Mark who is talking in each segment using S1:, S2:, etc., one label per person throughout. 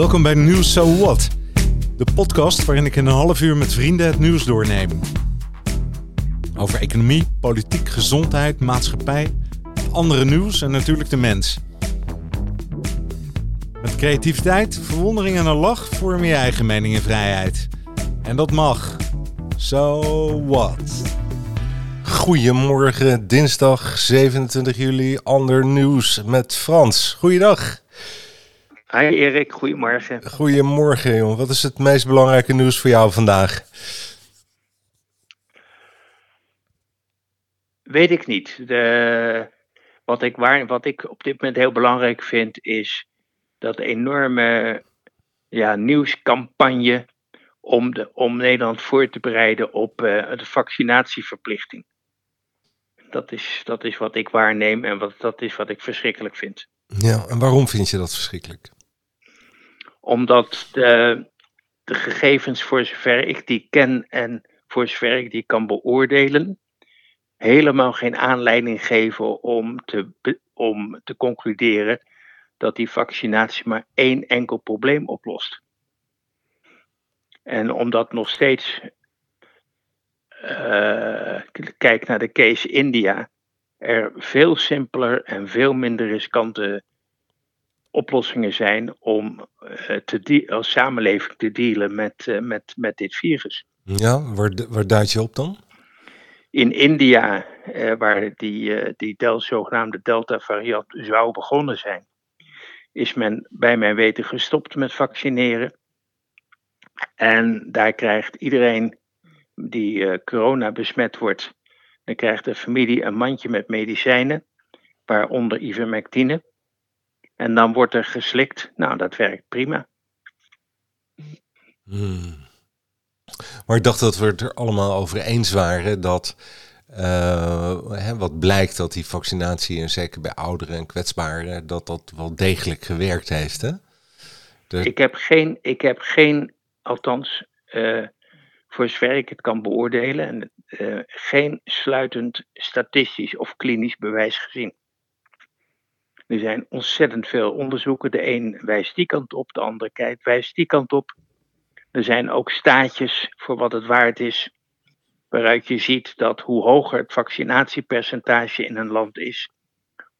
S1: Welkom bij Nieuws So What, de podcast waarin ik in een half uur met vrienden het nieuws doorneem. Over economie, politiek, gezondheid, maatschappij, andere nieuws en natuurlijk de mens. Met creativiteit, verwondering en een lach vorm je eigen mening en vrijheid. En dat mag. So what? Goedemorgen, dinsdag 27 juli, ander nieuws met Frans. Goeiedag.
S2: Hi Erik, goedemorgen.
S1: Goedemorgen, jongen. Wat is het meest belangrijke nieuws voor jou vandaag?
S2: Weet ik niet. De, wat, ik waar, wat ik op dit moment heel belangrijk vind, is dat enorme ja, nieuwscampagne om, de, om Nederland voor te bereiden op uh, de vaccinatieverplichting. Dat is, dat is wat ik waarneem en wat, dat is wat ik verschrikkelijk vind.
S1: Ja, en waarom vind je dat verschrikkelijk?
S2: Omdat de, de gegevens, voor zover ik die ken en voor zover ik die kan beoordelen, helemaal geen aanleiding geven om te, om te concluderen dat die vaccinatie maar één enkel probleem oplost. En omdat nog steeds, uh, kijk naar de case India, er veel simpeler en veel minder riskante oplossingen zijn om uh, te als samenleving te dealen met, uh, met, met dit virus.
S1: Ja, waar, waar duid je op dan?
S2: In India, waar die, die del, zogenaamde Delta-variant zou begonnen zijn, is men bij mijn weten gestopt met vaccineren. En daar krijgt iedereen die corona besmet wordt, dan krijgt de familie een mandje met medicijnen, waaronder ivermectine. En dan wordt er geslikt. Nou, dat werkt prima.
S1: Hmm. Maar ik dacht dat we het er allemaal over eens waren dat. Uh, hè, wat blijkt dat die vaccinatie, en zeker bij ouderen en kwetsbaren, dat dat wel degelijk gewerkt heeft. Hè?
S2: De... Ik, heb geen, ik heb geen, althans, uh, voor zover ik het kan beoordelen, en, uh, geen sluitend statistisch of klinisch bewijs gezien. Er zijn ontzettend veel onderzoeken. De een wijst die kant op, de andere kijkt, wijst die kant op. Er zijn ook staatjes voor wat het waard is, waaruit je ziet dat hoe hoger het vaccinatiepercentage in een land is,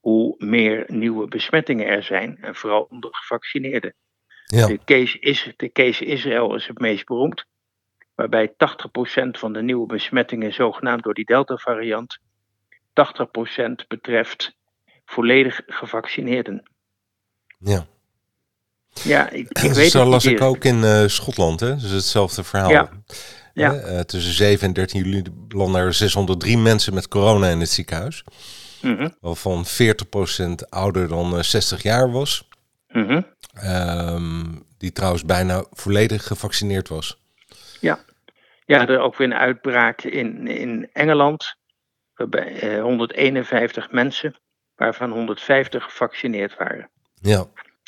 S2: hoe meer nieuwe besmettingen er zijn, en vooral onder gevaccineerden. Ja. De, case is, de case Israël is het meest beroemd, waarbij 80% van de nieuwe besmettingen, zogenaamd door die Delta-variant, 80% betreft volledig gevaccineerden.
S1: Ja.
S2: Ja, ik, ik weet
S1: Zo las ik ook in uh, Schotland, hè? Dus hetzelfde verhaal.
S2: Ja. ja.
S1: Uh, tussen 7 en 13 juli belanden er 603 mensen met corona in het ziekenhuis.
S2: Mm -hmm.
S1: Waarvan 40% ouder dan uh, 60 jaar was.
S2: Mm -hmm.
S1: um, die trouwens bijna volledig gevaccineerd was.
S2: Ja, ja er ook weer een uitbraak in, in Engeland. Waarbij 151 mensen waarvan 150 gevaccineerd waren.
S1: Ja.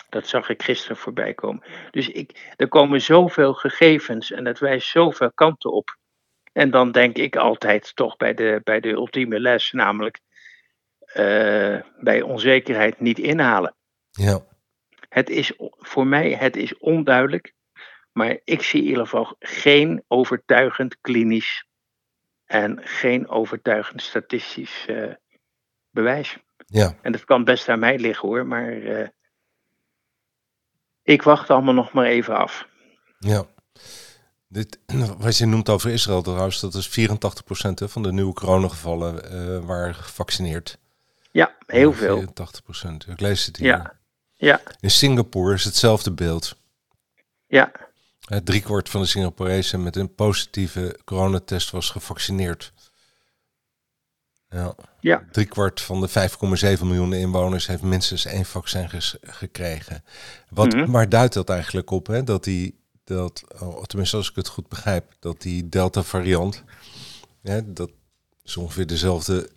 S2: Dat zag ik gisteren voorbij komen. Dus ik, er komen zoveel gegevens en dat wijst zoveel kanten op. En dan denk ik altijd toch bij de, bij de ultieme les, namelijk uh, bij onzekerheid niet inhalen.
S1: Ja.
S2: Het is voor mij het is onduidelijk, maar ik zie in ieder geval geen overtuigend klinisch en geen overtuigend statistisch uh, bewijs.
S1: Ja.
S2: En dat kan best aan mij liggen hoor, maar uh, ik wacht allemaal nog maar even af.
S1: Ja. Dit, wat je noemt over Israël trouwens, dat is 84% hè, van de nieuwe coronagevallen uh, waren gevaccineerd.
S2: Ja, heel veel.
S1: 84%. Ik lees het hier.
S2: Ja. ja.
S1: In Singapore is hetzelfde beeld.
S2: Ja.
S1: Driekwart van de Singaporezen met een positieve coronatest was gevaccineerd. Ja.
S2: ja.
S1: Drie kwart van de 5,7 miljoen inwoners heeft minstens één vaccin gekregen. Wat, mm -hmm. Waar duidt dat eigenlijk op? Hè? Dat die, dat, oh, tenminste als ik het goed begrijp, dat die Delta variant, hè, dat is ongeveer dezelfde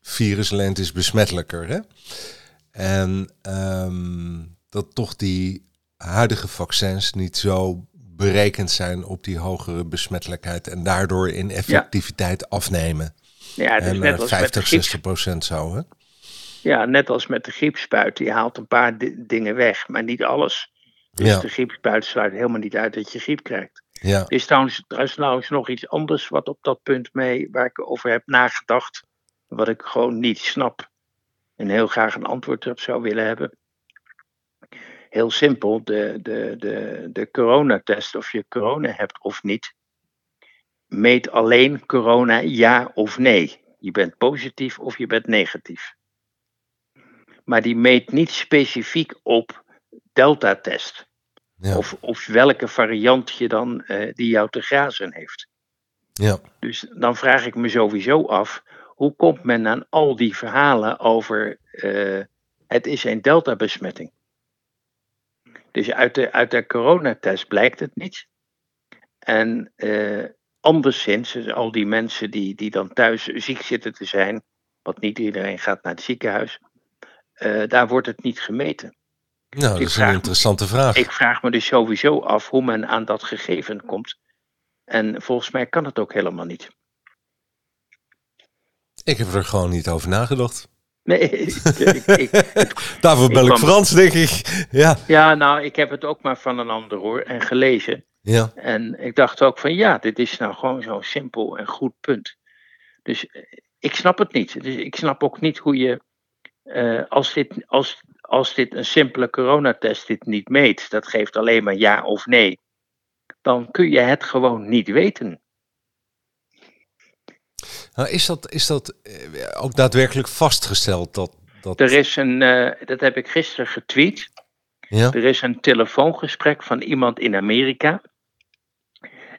S1: viruslengte is besmettelijker. Hè? En um, dat toch die huidige vaccins niet zo berekend zijn op die hogere besmettelijkheid en daardoor in effectiviteit ja. afnemen.
S2: Ja, het is
S1: en,
S2: net als
S1: 50,
S2: met de griep,
S1: 60 procent zo, hè?
S2: Ja, net als met de griepspuit. Die haalt een paar dingen weg, maar niet alles. Dus ja. de griepspuit sluit helemaal niet uit dat je griep krijgt.
S1: Ja.
S2: Er is trouwens, trouwens nog iets anders wat op dat punt mee, waar ik over heb nagedacht. Wat ik gewoon niet snap. En heel graag een antwoord op zou willen hebben. Heel simpel, de, de, de, de coronatest, of je corona hebt of niet, meet alleen corona ja of nee. Je bent positief of je bent negatief. Maar die meet niet specifiek op delta-test. Ja. Of, of welke variant je dan uh, die jou te grazen heeft.
S1: Ja.
S2: Dus dan vraag ik me sowieso af, hoe komt men aan al die verhalen over uh, het is een delta-besmetting? Dus uit de, uit de coronatest blijkt het niet. En uh, anderszins, dus al die mensen die, die dan thuis ziek zitten te zijn, want niet iedereen gaat naar het ziekenhuis, uh, daar wordt het niet gemeten.
S1: Nou, dat is een interessante vraag.
S2: Ik vraag me dus sowieso af hoe men aan dat gegeven komt. En volgens mij kan het ook helemaal niet.
S1: Ik heb er gewoon niet over nagedacht.
S2: Nee, ik, ik,
S1: Daarvoor bel ik, Frans, denk ik. Ja.
S2: ja, nou, ik heb het ook maar van een ander hoor en gelezen.
S1: Ja.
S2: En ik dacht ook van ja, dit is nou gewoon zo'n simpel en goed punt. Dus eh, ik snap het niet. Dus ik snap ook niet hoe je, uh, als, dit, als, als dit een simpele coronatest dit niet meet, dat geeft alleen maar ja of nee, dan kun je het gewoon niet weten.
S1: Nou, is dat, is dat eh, ook daadwerkelijk vastgesteld? Dat, dat...
S2: Er is een, uh, dat heb ik gisteren getweet.
S1: Ja?
S2: Er is een telefoongesprek van iemand in Amerika.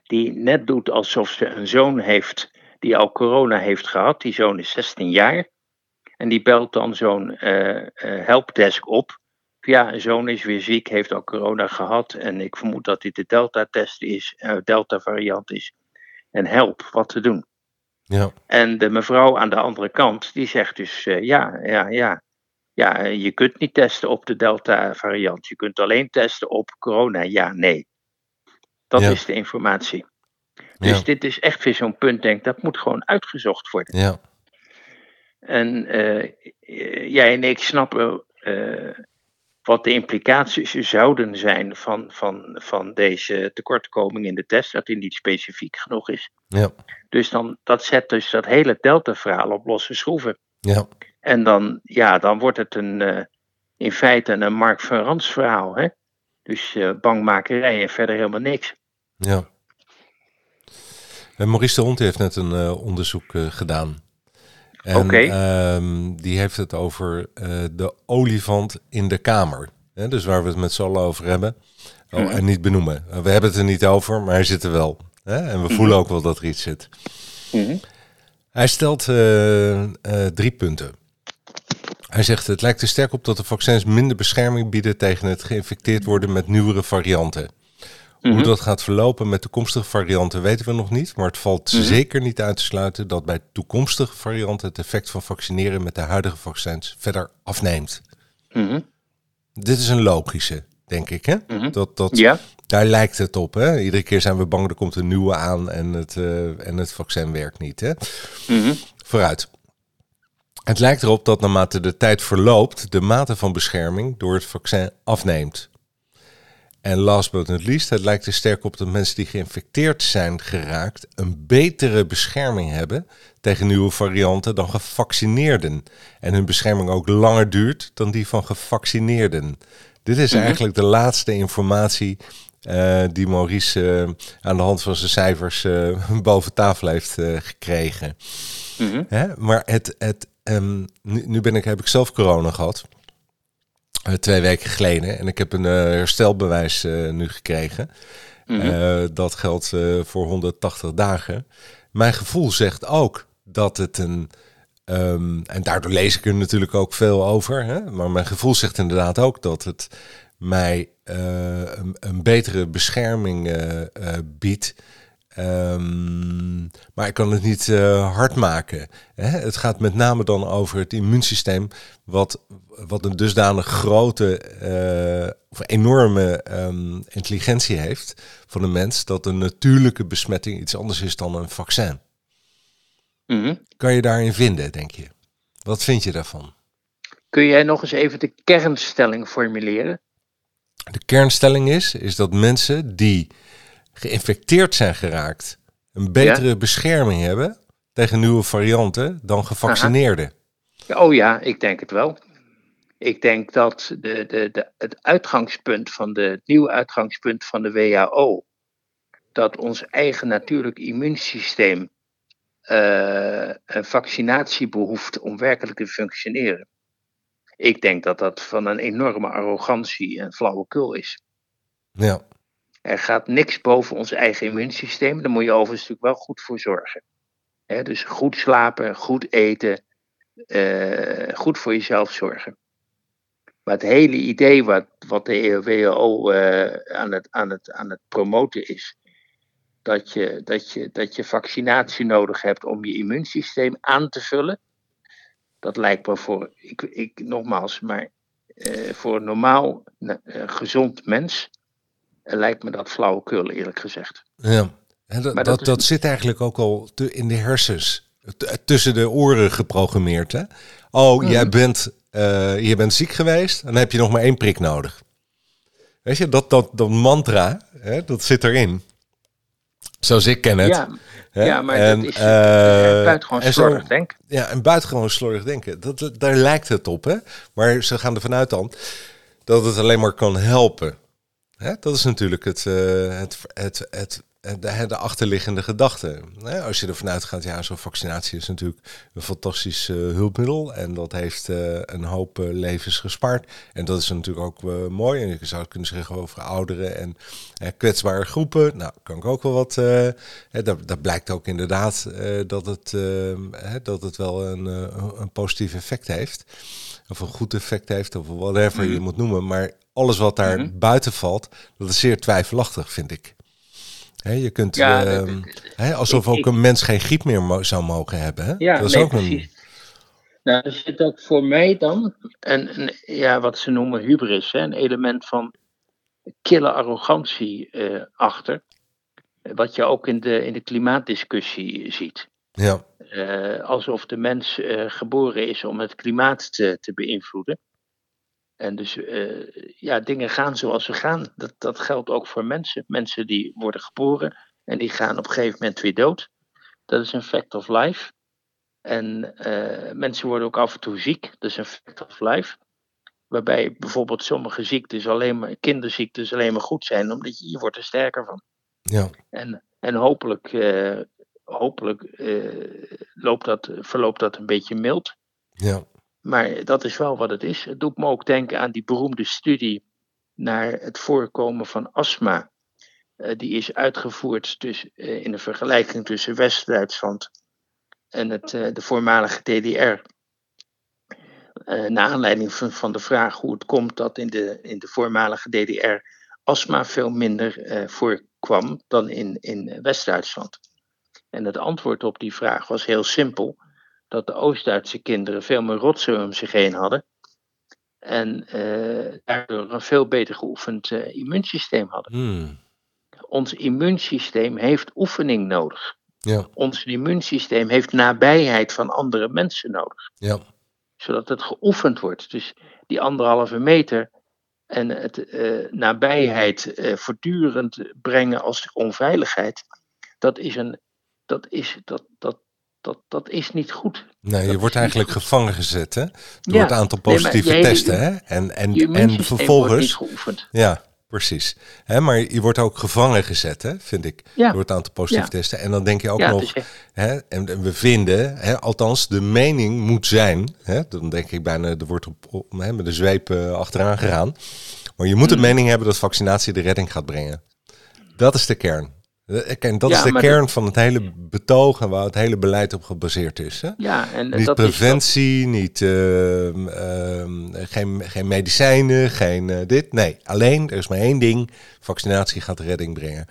S2: Die net doet alsof ze een zoon heeft die al corona heeft gehad. Die zoon is 16 jaar. En die belt dan zo'n uh, uh, helpdesk op. Ja, een zoon is weer ziek, heeft al corona gehad. En ik vermoed dat dit de Delta-test is, uh, Delta-variant is. En help, wat te doen.
S1: Ja.
S2: En de mevrouw aan de andere kant, die zegt dus: ja, ja, ja. Ja, je kunt niet testen op de Delta-variant. Je kunt alleen testen op corona, ja, nee. Dat ja. is de informatie. Dus ja. dit is echt weer zo'n punt, denk dat moet gewoon uitgezocht worden.
S1: Ja.
S2: En uh, jij en ik snappen uh, wat de implicaties zouden zijn van, van, van deze tekortkoming in de test, dat die niet specifiek genoeg is.
S1: Ja.
S2: Dus dan, dat zet dus dat hele Delta-verhaal op losse schroeven.
S1: Ja.
S2: En dan, ja, dan wordt het een, uh, in feite een Mark van Rans verhaal. Hè? Dus bangmakerij en verder helemaal niks.
S1: Ja. En Maurice de Hond heeft net een uh, onderzoek uh, gedaan.
S2: Oké.
S1: Okay. Um, die heeft het over uh, de olifant in de kamer. Hè, dus waar we het met z'n allen over hebben. Oh, mm. En niet benoemen. We hebben het er niet over, maar hij zit er wel. Hè? En we mm. voelen ook wel dat er iets zit.
S2: Mm.
S1: Hij stelt drie punten. Hij zegt: Het lijkt er sterk op dat de vaccins minder bescherming bieden tegen het geïnfecteerd worden met nieuwere varianten. Hoe mm -hmm. dat gaat verlopen met toekomstige varianten weten we nog niet. Maar het valt mm -hmm. zeker niet uit te sluiten dat bij toekomstige varianten het effect van vaccineren met de huidige vaccins verder afneemt.
S2: Mm -hmm.
S1: Dit is een logische, denk ik. Hè?
S2: Mhm.
S1: Dat, dat. Daar lijkt het op. Hè? Iedere keer zijn we bang, er komt een nieuwe aan en het, uh, en het vaccin werkt niet. Hè?
S2: Mhm.
S1: Vooruit. Het lijkt erop dat naarmate de tijd verloopt, de mate van bescherming door het vaccin afneemt. En last but not least, het lijkt er sterk op dat mensen die geïnfecteerd zijn geraakt een betere bescherming hebben tegen nieuwe varianten dan gevaccineerden. En hun bescherming ook langer duurt dan die van gevaccineerden. Dit is -hmm. eigenlijk de laatste informatie uh, die Maurice uh, aan de hand van zijn cijfers uh, boven tafel heeft gekregen.
S2: Mm -hmm.
S1: Hè? Maar het, het, um, nu, nu ben ik, heb ik zelf corona gehad. Uh, twee weken geleden. En ik heb een uh, herstelbewijs uh, nu gekregen. Mm -hmm. dat geldt voor 180 dagen. Mijn gevoel zegt ook dat het een. Um, en daardoor lees ik er natuurlijk ook veel over. Hè? Maar mijn gevoel zegt inderdaad ook dat het mij een, een, betere bescherming biedt. Um, maar ik kan het niet uh, hard maken. Hè? Het gaat met name dan over het immuunsysteem, wat, wat een dusdanig grote uh, of enorme um, intelligentie heeft van de mens, dat een natuurlijke besmetting iets anders is dan een vaccin.
S2: Mm -hmm.
S1: Kan je daarin vinden, denk je? Wat vind je daarvan?
S2: Kun jij nog eens even de kernstelling formuleren?
S1: de kernstelling is, is dat mensen die geïnfecteerd zijn geraakt, een betere bescherming hebben tegen nieuwe varianten dan gevaccineerden.
S2: Oh ja, ik denk het wel. Ik denk dat de, de, de, het uitgangspunt van de, het nieuwe uitgangspunt van de WHO, dat ons eigen natuurlijk immuunsysteem uh, een vaccinatie behoeft om werkelijk te functioneren. Ik denk dat dat van een enorme arrogantie en flauwekul is.
S1: Ja.
S2: Er gaat niks boven ons eigen immuunsysteem. Daar moet je overigens natuurlijk wel goed voor zorgen. dus goed slapen, goed eten, uh, goed voor jezelf zorgen. Maar het hele idee wat, wat de WHO uh, aan, het, aan, het, aan het promoten is, dat je, dat, je, dat je vaccinatie nodig hebt om je immuunsysteem aan te vullen, dat lijkt me voor, ik, ik nogmaals, maar uh, voor een normaal gezond mens lijkt me dat flauwekul, eerlijk gezegd.
S1: Ja, en dat, dat, dat, zit eigenlijk ook al te, in de hersens, tussen de oren geprogrammeerd. Hè? Oh, mm. jij, bent, uh, jij bent ziek geweest, dan heb je nog maar één prik nodig. Weet je, dat, dat, dat mantra, hè, dat zit erin. Zoals ik ken het.
S2: Ja, ja maar en, dat is uh, buitengewoon slordig denken.
S1: Ja, en buitengewoon slordig denken. Dat, daar lijkt het op, hè. Maar ze gaan ervan uit dan dat het alleen maar kan helpen. Hè? Dat is natuurlijk het, uh, het, het, het, de, de achterliggende gedachte. Als je ervan uitgaat, ja, zo'n vaccinatie is natuurlijk een fantastisch uh, hulpmiddel. En dat heeft uh, een hoop levens gespaard. En dat is natuurlijk ook mooi. En je zou het kunnen zeggen over ouderen en kwetsbare groepen. Nou, kan ik ook wel wat. dat, dat blijkt ook inderdaad dat, het, dat het wel een, een positief effect heeft. Of een goed effect heeft, of whatever mm. je moet noemen. Maar alles wat daar mm-hmm. buiten valt, dat is zeer twijfelachtig, vind ik je kunt, ja, uh, alsof ook een mens geen griep meer zou mogen hebben. Hè?
S2: Ja, dat is ook precies. Een... Nou, er zit ook voor mij dan een, een ja, wat ze noemen hubris, hè, een element van kille arrogantie uh, achter. Wat je ook in de, in de klimaatdiscussie ziet.
S1: Ja.
S2: Uh, alsof de mens uh, geboren is om het klimaat te, te beïnvloeden. En dus uh, ja, dingen gaan zoals ze gaan. Dat, dat geldt ook voor mensen. Mensen die worden geboren en die gaan op een gegeven moment weer dood. Dat is een fact of life. En uh, mensen worden ook af en toe ziek. Dat is een fact of life. Waarbij bijvoorbeeld sommige ziektes, alleen maar, kinderziektes, alleen maar goed zijn, omdat je, je wordt er sterker van.
S1: Ja.
S2: En, en hopelijk, uh, hopelijk loopt dat, verloopt dat een beetje mild.
S1: Ja.
S2: Maar dat is wel wat het is. Het doet me ook denken aan die beroemde studie naar het voorkomen van astma. Uh, die is uitgevoerd dus, uh, in een vergelijking tussen West-Duitsland en het, de voormalige DDR. naar aanleiding van, van, de vraag hoe het komt dat in de, in de voormalige DDR astma veel minder voorkwam dan in, in West-Duitsland. En het antwoord op die vraag was heel simpel dat de Oost-Duitse kinderen veel meer rotzooi om zich heen hadden. En uh, daardoor een veel beter geoefend uh, immuunsysteem hadden.
S1: Hmm.
S2: Ons immuunsysteem heeft oefening nodig.
S1: Ja.
S2: Ons immuunsysteem heeft nabijheid van andere mensen nodig.
S1: Ja.
S2: Zodat het geoefend wordt. Dus die anderhalve meter en het uh, nabijheid voortdurend brengen als onveiligheid. Dat is een. Dat, is, dat, dat, dat, dat is niet goed.
S1: Nee, je wordt eigenlijk gevangen gezet hè? door het aantal positieve testen. Hè? En, en, en vervolgens. Ja, precies. Hè, maar je wordt ook gevangen gezet, hè, vind ik,
S2: ja.
S1: door het aantal positieve testen. En dan denk je ook nog, hè, en, we vinden, hè, althans de mening moet zijn, hè, dan denk ik bijna, er wordt op, hè, met de zweep uh, achteraan gegaan. Maar je moet de hmm. mening hebben dat vaccinatie de redding gaat brengen. Dat is de kern. En dat is de kern van het hele betoog en waar het hele beleid op gebaseerd is. Hè?
S2: Ja, en,
S1: niet
S2: dat
S1: preventie, is niet, uh, uh, geen, geen medicijnen, geen uh, dit. Nee, alleen, er is maar één ding. Vaccinatie gaat redding brengen.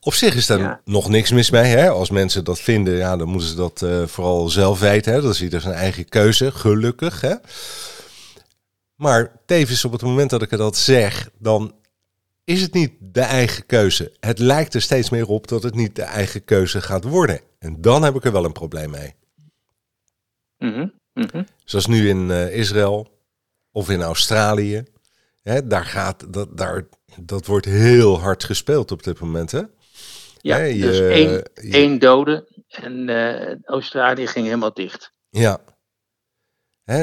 S1: Op zich is daar ja. nog niks mis mee. Hè? Als mensen dat vinden, ja, dan moeten ze dat vooral zelf weten. Hè? Dat is ieder zijn eigen keuze, gelukkig. Hè? Maar tevens op het moment dat ik dat zeg, dan is het niet de eigen keuze. Het lijkt er steeds meer op dat het niet de eigen keuze gaat worden. En dan heb ik er wel een probleem mee.
S2: Mm -hmm.
S1: Zoals nu in uh, Israël of in Australië. hè, daar gaat, dat, daar, dat wordt heel hard gespeeld op dit moment, hè?
S2: Ja,
S1: Hè,
S2: dus
S1: je-
S2: één,
S1: je-
S2: één dode en eh, Australië ging helemaal dicht.
S1: Ja.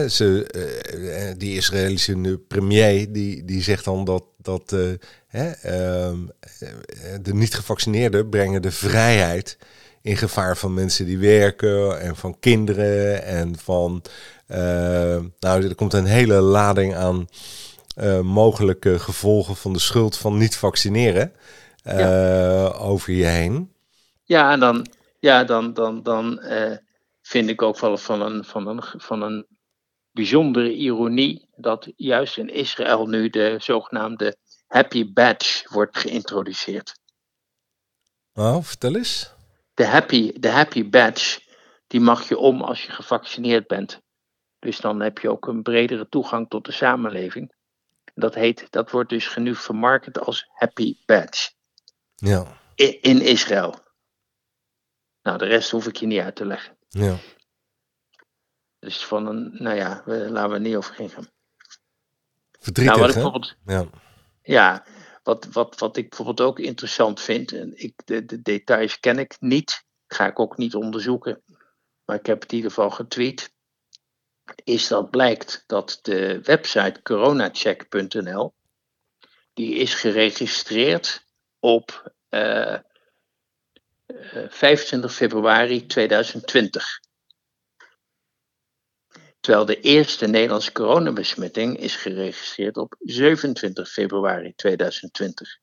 S1: Ze, eh, eh, die Israëlische premier die, die zegt dan dat, dat eh, ehm, eh, de niet-gevaccineerden brengen de vrijheid in gevaar van mensen die werken en van kinderen en van... nou, er komt een hele lading aan mogelijke gevolgen van de schuld van niet vaccineren over je heen.
S2: Ja, en dan, ja, dan, dan, dan vind ik ook wel van een, van, een, van een bijzondere ironie dat juist in Israël nu de zogenaamde Happy Badge wordt geïntroduceerd.
S1: Oh, vertel eens.
S2: De Happy, de happy Badge, die mag je om als je gevaccineerd bent. Dus dan heb je ook een bredere toegang tot de samenleving. Dat, heet, dat wordt dus nu vermarkt als Happy Badge
S1: Ja,
S2: in Israël. Nou, de rest hoef ik je niet uit te leggen.
S1: ja.
S2: Dus van een, nou ja, we, laten we er niet over ingaan.
S1: Verdrietig,
S2: Nou, wat ik
S1: hè?
S2: bijvoorbeeld,
S1: Ja.
S2: ja, wat, wat, wat ik bijvoorbeeld ook interessant vind, en ik, de, de details ken ik niet, ga ik ook niet onderzoeken, maar ik heb het in ieder geval getweet, is dat blijkt dat de website coronacheck.nl, die is geregistreerd op eh, eh, 25 februari 2020. Terwijl de eerste Nederlandse coronabesmetting is geregistreerd op 27 februari 2020.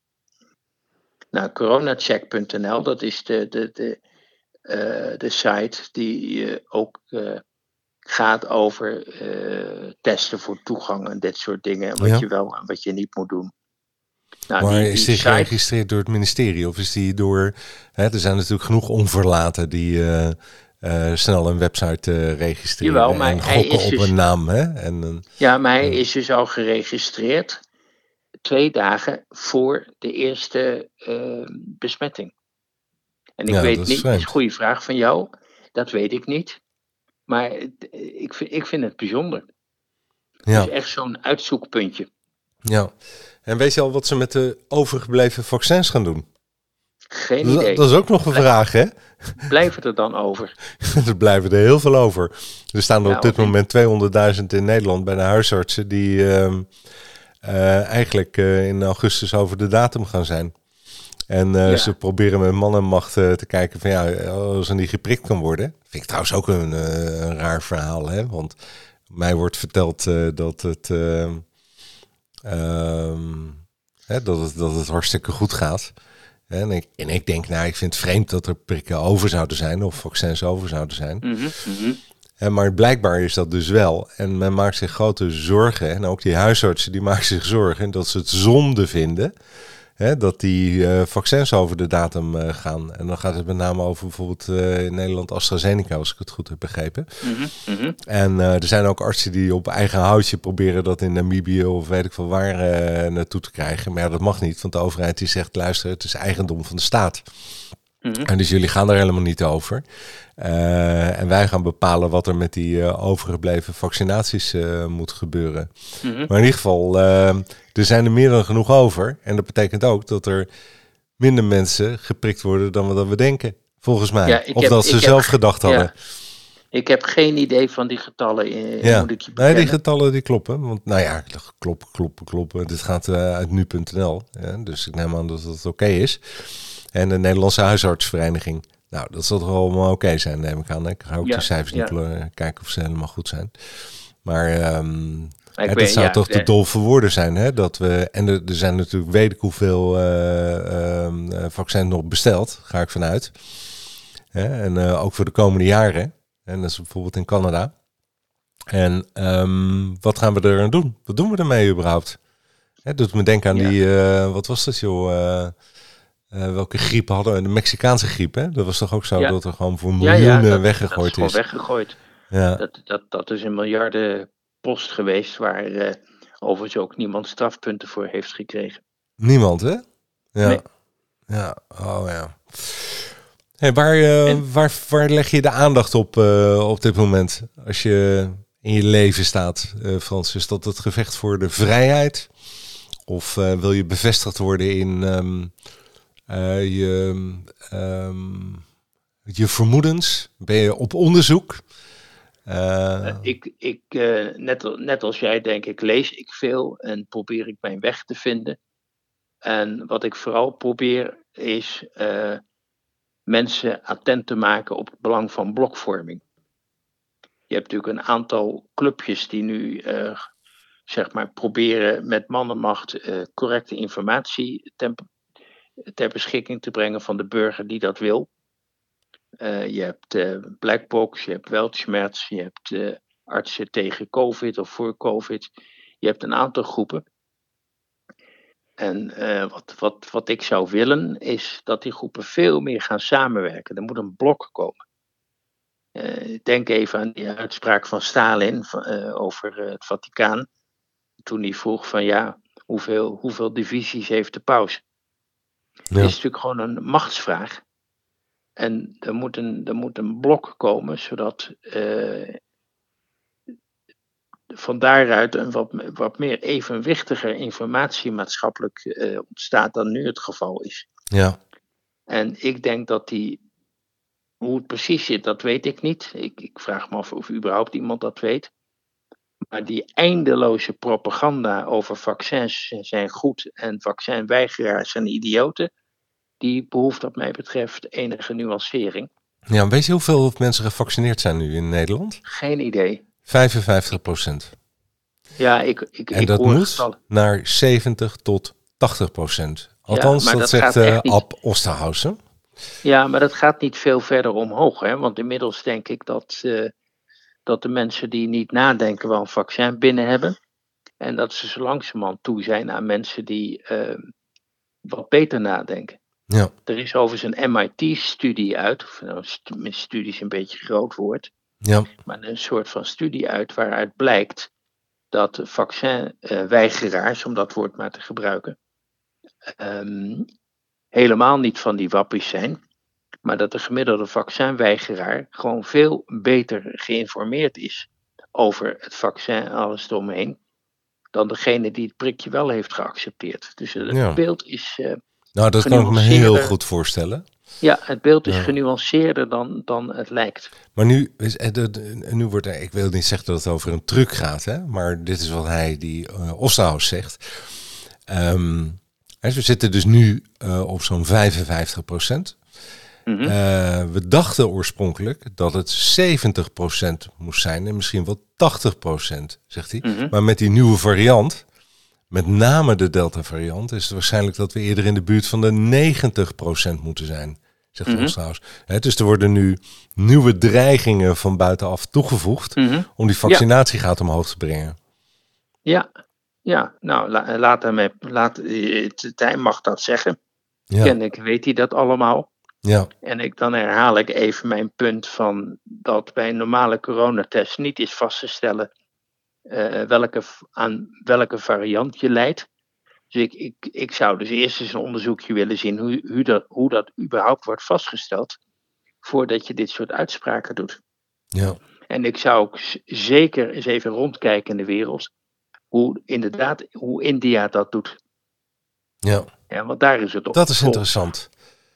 S2: Nou, coronacheck.nl, dat is de, de, de, eh, de site die eh, ook eh, gaat over testen voor toegang en dit soort dingen. En wat
S1: Ja.
S2: je wel en wat je niet moet doen. Nou,
S1: maar
S2: die-
S1: is
S2: die site-
S1: geregistreerd door het ministerie of is die door... Hè, er zijn natuurlijk genoeg onverlaten die eh, snel een website eh, registreren
S2: Jawel, maar
S1: en
S2: hij is
S1: op
S2: dus-
S1: een naam. Hè? En, een-
S2: Ja, maar hij is dus al geregistreerd twee dagen voor de eerste eh, besmetting. En ik
S1: Ja,
S2: weet
S1: dat
S2: niet, dat is een goede vraag van jou, dat weet ik niet. Maar ik vind, ik vind het bijzonder.
S1: ja,
S2: Het is echt zo'n uitzoekpuntje.
S1: ja. En weet je al wat ze met de overgebleven vaccins gaan doen?
S2: Geen
S1: Dat,
S2: idee.
S1: dat is ook nog een vraag, hè?
S2: Blijven er dan over?
S1: er blijven er heel veel over. Er staan er
S2: Ja,
S1: op dit moment 200.000 in Nederland bij de huisartsen die ehm, eh, eigenlijk eh, in augustus over de datum gaan zijn. En eh,
S2: Ja.
S1: ze proberen met man en macht te kijken van ja, als er niet geprikt kan worden. Vind ik trouwens ook een, een raar verhaal, hè? Want mij wordt verteld dat het, ehm, ehm, hè, dat het dat het hartstikke goed gaat. En ik, en ik denk, nou, ik vind het vreemd dat er prikken over zouden zijn of vaccins over zouden zijn.
S2: Mhm, mhm.
S1: En maar blijkbaar is dat dus wel. En men maakt zich grote zorgen. En ook die huisartsen die maken zich zorgen dat ze het zonde vinden. Hè, dat die eh, vaccins over de datum eh, gaan. En dan gaat het met name over bijvoorbeeld eh, in Nederland AstraZeneca, als ik het goed heb begrepen.
S2: Mhm, mhm.
S1: En er zijn ook artsen die op eigen houtje proberen dat in Namibië of weet ik veel waar naartoe te krijgen. Maar ja, dat mag niet, want de overheid die zegt, luister, het is eigendom van de staat.
S2: Mhm.
S1: En dus jullie gaan er helemaal niet over. En wij gaan bepalen wat er met die overgebleven vaccinaties moet gebeuren. Maar in ieder geval, er zijn er meer dan genoeg over. En dat betekent ook dat er minder mensen geprikt worden dan we, dan we denken. Volgens mij.
S2: Ja,
S1: of
S2: heb-
S1: dat ze
S2: heb-
S1: zelf gedacht
S2: ja,
S1: hadden.
S2: Ik heb geen idee van die getallen,
S1: Ja,
S2: moet ik je
S1: nee, die getallen die kloppen. Want nou ja, kloppen, kloppen, kloppen. Dit gaat eh, uit nu.nl. Dus ik neem aan dat het oké is. En de Nederlandse huisartsvereniging. Nou, dat zal toch allemaal oké zijn, neem ik aan. hè. Ik ga ook de cijfers niet kijken of ze helemaal goed zijn. Maar ehm,
S2: Maar ik
S1: hè, dat zou
S2: ja,
S1: toch
S2: eh,
S1: dol voor woorden zijn, hè? Dat we, en er, er zijn natuurlijk weet ik hoeveel eh, vaccins nog besteld, ga ik vanuit. En eh, ook voor de komende jaren. En dat is bijvoorbeeld in Canada. En ehm, wat gaan we er aan doen? Wat doen we ermee überhaupt? Het doet me denken aan
S2: Ja.
S1: die, eh, wat was dat joh? welke griep hadden we? De Mexicaanse griep, hè? Dat was toch ook zo
S2: Ja.
S1: dat er gewoon voor miljoenen
S2: ja, dat, dat
S1: weggegooid
S2: is gewoon
S1: is.
S2: weggegooid.
S1: Ja.
S2: Dat, dat, dat is een miljardenpost geweest waar eh, overigens ook niemand strafpunten voor heeft gekregen.
S1: Niemand, hè? Ja.
S2: Nee.
S1: Ja, oh ja. Hey, waar, eh,
S2: En-
S1: waar, waar leg je de aandacht op eh, op dit moment? Als je in je leven staat, Frans, is dat het gevecht voor de vrijheid? Of wil je bevestigd worden in um, je, um, je vermoedens? Ben je op onderzoek?
S2: Uh... ik, ik net, net als jij denk ik, lees ik veel en probeer ik mijn weg te vinden. En wat ik vooral probeer is mensen attent te maken op het belang van blokvorming. Je hebt natuurlijk een aantal clubjes die nu zeg maar proberen met mannenmacht correcte informatie ter beschikking te brengen van de burger die dat wil. Je hebt Blackbox, je hebt Weltschmerz, je hebt artsen tegen COVID of voor COVID. Je hebt een aantal groepen. En uh, wat, wat, wat ik zou willen, is dat die groepen veel meer gaan samenwerken. Er moet een blok komen. Uh, denk even aan die uitspraak van Stalin uh, over het Vaticaan. Toen hij vroeg van ja, hoeveel, hoeveel divisies heeft de paus? Ja. Dat is natuurlijk gewoon een machtsvraag. En er moet een, er moet een blok komen, zodat van daaruit een wat, wat meer evenwichtiger informatie maatschappelijk uh, ontstaat dan nu het geval is.
S1: Ja.
S2: En ik denk dat die, hoe het precies zit, dat weet ik niet. Ik, ik vraag me af of überhaupt iemand dat weet. Maar die eindeloze propaganda over vaccins zijn goed en vaccinweigeraars zijn idioten, die behoeft wat mij betreft enige nuancering.
S1: Ja, weet je hoeveel mensen gevaccineerd zijn nu in Nederland?
S2: Geen idee.
S1: 55 procent.
S2: Ja, ik, ik,
S1: en dat moet naar 70 tot 80 procent. Althans, ja, dat, dat, zegt uh, Ab Osterhausen.
S2: Ja, maar dat gaat niet veel verder omhoog. Hè? Want inmiddels denk ik dat, uh, dat de mensen die niet nadenken wel een vaccin binnen hebben. En dat ze zo langzamerhand toe zijn aan mensen die uh, wat beter nadenken.
S1: Ja.
S2: Er is overigens een MIT-studie uit, of nou, studie is een beetje een groot woord.
S1: Ja.
S2: Maar een soort van studie uit waaruit blijkt dat vaccinweigeraars, om dat woord maar te gebruiken, um, helemaal niet van die wappies zijn. Maar dat de gemiddelde vaccinweigeraar gewoon veel beter geïnformeerd is over het vaccin en alles eromheen. Dan degene die het prikje wel heeft geaccepteerd. Dus het ja. beeld is. Uh,
S1: nou, dat kan ik me heel goed voorstellen.
S2: Ja, het beeld is genuanceerder dan, dan het lijkt.
S1: Maar nu, is, nu wordt er, ik wil niet zeggen dat het over een truc gaat, hè, maar dit is wat hij, die uh, Osterhaus, zegt. Um, we zitten dus nu uh, op zo'n 55 procent. Mm -hmm. uh, we dachten oorspronkelijk dat het 70 procent moest zijn en misschien wel 80 procent, zegt hij. Mm -hmm. Maar met die nieuwe variant, met name de Delta variant, is het waarschijnlijk dat we eerder in de buurt van de 90 procent moeten zijn zegt mm -hmm. trouwens. dus er worden nu nieuwe dreigingen van buitenaf toegevoegd mm -hmm. om die vaccinatiegraad ja. omhoog te brengen.
S2: Ja, ja. nou la, laat hem, laat, hij mag dat zeggen. Ja. ik weet hij dat allemaal.
S1: Ja.
S2: En ik, dan herhaal ik even mijn punt van dat bij een normale coronatest niet is vast te stellen uh, welke, aan welke variant je leidt. Dus ik, ik, ik zou dus eerst eens een onderzoekje willen zien hoe, hoe, dat, hoe dat überhaupt wordt vastgesteld. Voordat je dit soort uitspraken doet.
S1: Ja.
S2: En ik zou ook zeker eens even rondkijken in de wereld. Hoe inderdaad, hoe India dat doet.
S1: Ja.
S2: ja want daar is het op.
S1: Dat is interessant.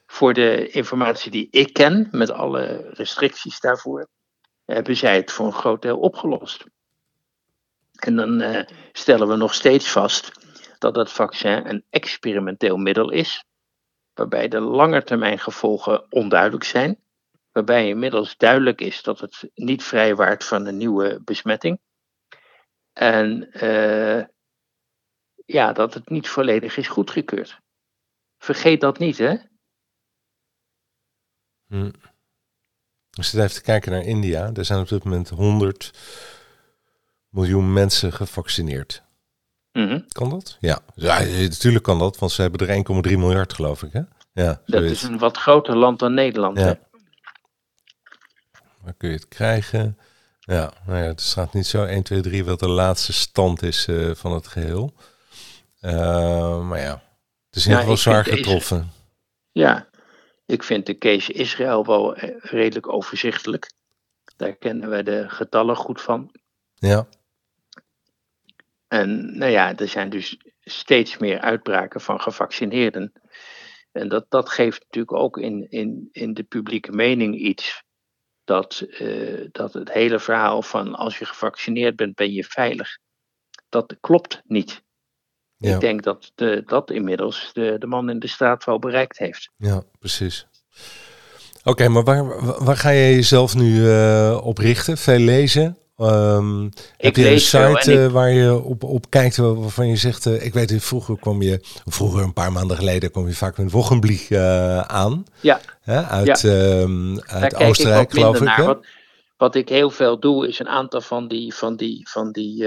S2: Voor de informatie die ik ken, met alle restricties daarvoor, hebben zij het voor een groot deel opgelost. En dan uh, stellen we nog steeds vast dat het vaccin een experimenteel middel is, waarbij de langetermijngevolgen onduidelijk zijn, waarbij inmiddels duidelijk is dat het niet vrijwaart van een nieuwe besmetting. En uh, ja, dat het niet volledig is goedgekeurd. Vergeet dat niet, hè?
S1: Hm. Je even te kijken naar India, er zijn op dit moment 100 miljoen mensen gevaccineerd.
S2: Mm
S1: Kan dat? Ja. ja, natuurlijk kan dat, want ze hebben er 1,3 miljard, geloof ik. Hè? Ja,
S2: dat is een wat groter land dan Nederland. Ja. Hè?
S1: Waar kun je het krijgen? Ja, nou ja, het staat niet zo 1, 2, 3 wat de laatste stand is uh, van het geheel. Uh, maar ja, het is in ieder geval zwaar getroffen.
S2: ja, ik vind de case Israël wel eh, redelijk overzichtelijk. Daar kennen we de getallen goed van.
S1: Ja.
S2: En nou ja, er zijn dus steeds meer uitbraken van gevaccineerden. En dat, dat geeft natuurlijk ook in, in, in de publieke mening iets. Dat, uh, dat het hele verhaal van als je gevaccineerd bent, ben je veilig. Dat klopt niet. Ja. Ik denk dat de, dat inmiddels de, de man in de straat wel bereikt heeft.
S1: Ja, precies. Oké, maar waar, waar ga je jezelf nu uh, op richten? Veel lezen? Um, heb je een site uh, waar je op, op kijkt waarvan je zegt, uh, ik weet, vroeger kwam je, vroeger een paar maanden geleden kwam je vaak met Wochenblieg uh, aan.
S2: Ja.
S1: Uit, ja. Um, uit Oostenrijk, ik geloof ik.
S2: Wat, wat, ik heel veel doe, is een aantal van die, van die, van die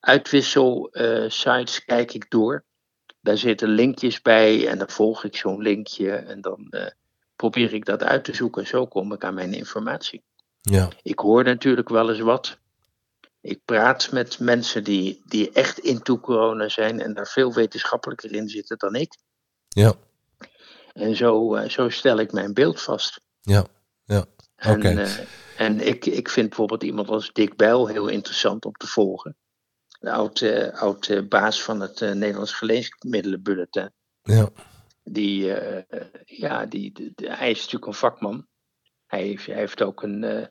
S2: uitwissel sites kijk ik door. Daar zitten linkjes bij en dan volg ik zo'n linkje en dan probeer ik dat uit te zoeken. Zo kom ik aan mijn informatie.
S1: Ja.
S2: Ik hoor natuurlijk wel eens wat. Ik praat met mensen die, die echt into corona zijn en daar veel wetenschappelijker in zitten dan ik.
S1: Ja.
S2: En zo, uh, zo stel ik mijn beeld vast.
S1: Ja, ja. Oké. Okay.
S2: En, uh, en ik, ik vind bijvoorbeeld iemand als Dick Bijl heel interessant om te volgen. De oud, uh, oud baas van het Nederlands Geneesmiddelenbulletin.
S1: Ja.
S2: Die, ja, die, die, die, hij is natuurlijk een vakman. Hij heeft, hij heeft ook een, uh,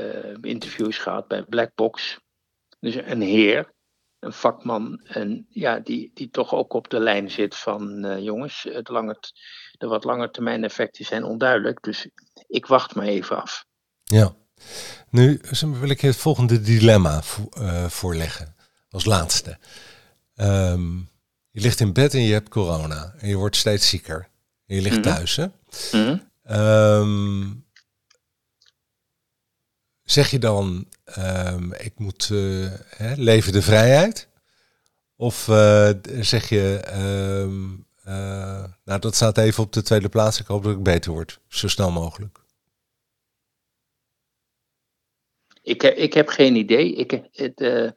S2: uh, interviews gehad bij Blackbox. Dus een heer, een vakman. En ja, die, die toch ook op de lijn zit van uh, jongens, het lange, de wat lange termijn effecten zijn onduidelijk. Dus ik wacht maar even af.
S1: Ja. Nu wil ik je het volgende dilemma vo voorleggen. Als laatste. Um, je ligt in bed en je hebt corona. En je wordt steeds zieker. En je ligt mm -hmm. thuis, hè? Mm -hmm. um, Zeg je dan, um, ik moet uh, hè, leven de vrijheid? Of uh, zeg je, um, uh, nou dat staat even op de tweede plaats, ik hoop dat ik beter word, zo snel mogelijk?
S2: Ik, ik heb geen idee. Ik, het,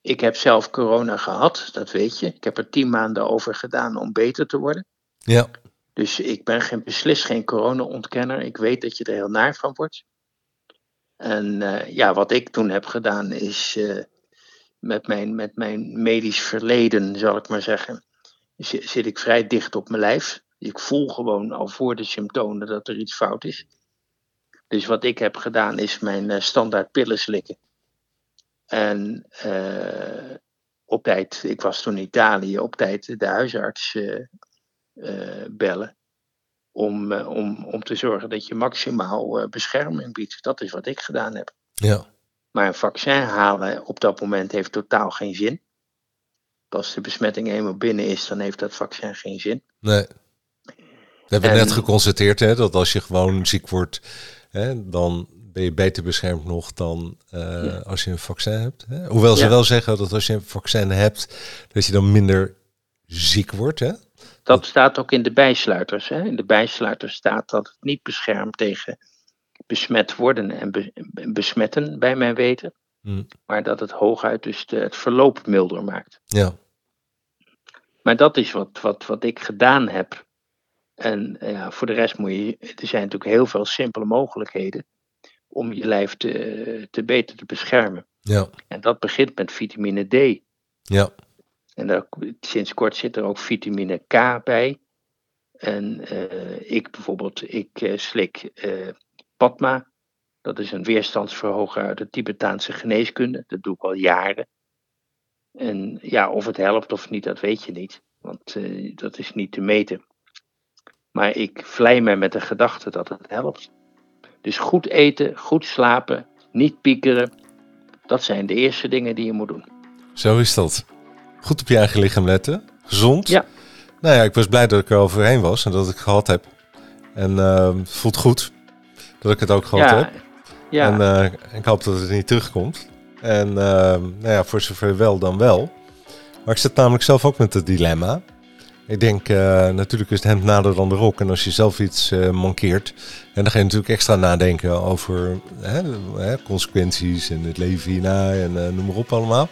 S2: ik heb zelf corona gehad, dat weet je. Ik heb er tien maanden over gedaan om beter te worden.
S1: Ja.
S2: Dus ik ben geen, beslist geen corona-ontkenner. Ik weet dat je er heel naar van wordt. En uh, ja, wat ik toen heb gedaan is uh, met, mijn, met mijn medisch verleden, zal ik maar zeggen, zit ik vrij dicht op mijn lijf. Ik voel gewoon al voor de symptomen dat er iets fout is. Dus wat ik heb gedaan is mijn uh, standaard pillen slikken. En op tijd, ik was toen in Italië, op tijd de huisarts bellen om, uh, om, om te zorgen dat je maximaal uh, bescherming biedt. Dat is wat ik gedaan heb.
S1: Ja.
S2: Maar een vaccin halen op dat moment heeft totaal geen zin. Als de besmetting eenmaal binnen is, dan heeft dat vaccin geen zin.
S1: Nee. We hebben en, net geconstateerd hè, dat als je gewoon ziek wordt, hè, dan ben je beter beschermd nog dan uh, ja. als je een vaccin hebt. Hè? Hoewel ze ja. wel zeggen dat als je een vaccin hebt, dat je dan minder ziek wordt. Hè?
S2: Dat staat ook in de bijsluiters. Hè? In de bijsluiters staat dat het niet beschermt tegen besmet worden en be besmetten, bij mijn weten. Hmm. Maar dat het hooguit dus de, het verloop milder maakt.
S1: Ja.
S2: Maar dat is wat, wat, wat ik gedaan heb. En ja, voor de rest moet je. Er zijn natuurlijk heel veel simpele mogelijkheden om je lijf te, te beter te beschermen.
S1: Ja.
S2: En dat begint met vitamine D.
S1: Ja.
S2: En sinds kort zit er ook vitamine K bij. En uh, ik bijvoorbeeld, ik uh, slik uh, Padma. Dat is een weerstandsverhoger uit de Tibetaanse geneeskunde. Dat doe ik al jaren. En ja, of het helpt of niet, dat weet je niet. Want dat is niet te meten. Maar ik vlei me met de gedachte dat het helpt. Dus goed eten, goed slapen, niet piekeren. Dat zijn de eerste dingen die je moet doen.
S1: Zo is dat. Goed op je eigen lichaam letten. Gezond.
S2: Ja.
S1: Nou ja, ik was blij dat ik er overheen was en dat ik het gehad heb. En uh, het voelt goed dat ik het ook gehad
S2: ja.
S1: heb.
S2: Ja.
S1: En uh, ik hoop dat het niet terugkomt. En uh, nou ja, voor zover wel dan wel. Maar ik zit namelijk zelf ook met het dilemma. Ik denk, uh, natuurlijk is het hemd nader dan de rok. En als je zelf iets uh, mankeert, en dan ga je natuurlijk extra nadenken over hè, consequenties en het leven hierna en noem maar op allemaal.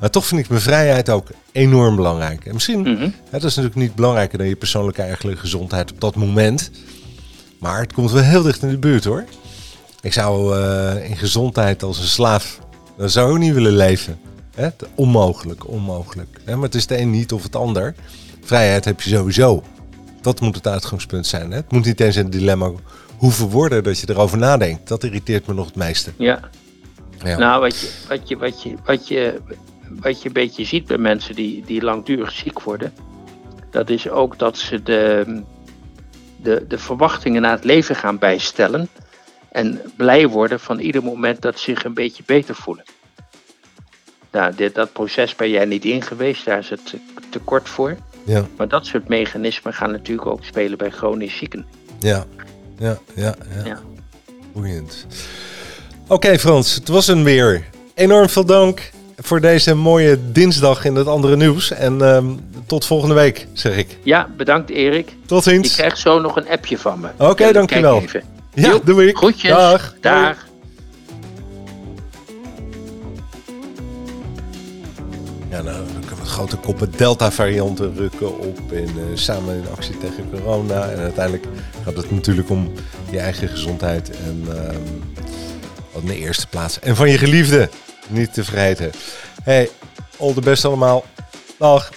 S1: Maar toch vind ik mijn vrijheid ook enorm belangrijk. En misschien, mm -hmm. hè, dat is natuurlijk niet belangrijker dan je persoonlijke eigen gezondheid op dat moment. Maar het komt wel heel dicht in de buurt hoor. Ik zou uh, in gezondheid als een slaaf, dan zou ik niet willen leven. Hè? Onmogelijk, onmogelijk. Hè? Maar het is de een niet of het ander. Vrijheid heb je sowieso. Dat moet het uitgangspunt zijn. Hè? Het moet niet eens een dilemma hoeven worden dat je erover nadenkt. Dat irriteert me nog het meeste.
S2: Ja. ja. Nou, wat je, wat, je, wat, je, wat, je, wat je een beetje ziet bij mensen die, die langdurig ziek worden, dat is ook dat ze de, de, de verwachtingen naar het leven gaan bijstellen. En blij worden van ieder moment dat ze zich een beetje beter voelen. Nou, dit, dat proces ben jij niet in geweest, daar is het te kort voor. Ja. Maar dat soort mechanismen gaan natuurlijk ook spelen bij chronisch zieken.
S1: Ja, ja, ja. ja. ja. Boeiend. Oké Frans, het was een weer. Enorm veel dank voor deze mooie dinsdag in het andere nieuws. En ehm, tot volgende week, zeg ik.
S2: Ja, bedankt Erik.
S1: Tot ziens.
S2: Je krijgt zo nog een appje van me.
S1: Oké, okay, dankjewel. Ja, doe ik.
S2: Groetjes. Dag. Dag.
S1: Ja, nou, grote koppen Delta-varianten rukken op en uh, samen in actie tegen corona. En uiteindelijk gaat het natuurlijk om je eigen gezondheid en uh, op de eerste plaats. En van je geliefde, niet te vergeten. Hey, all the best allemaal. Dag.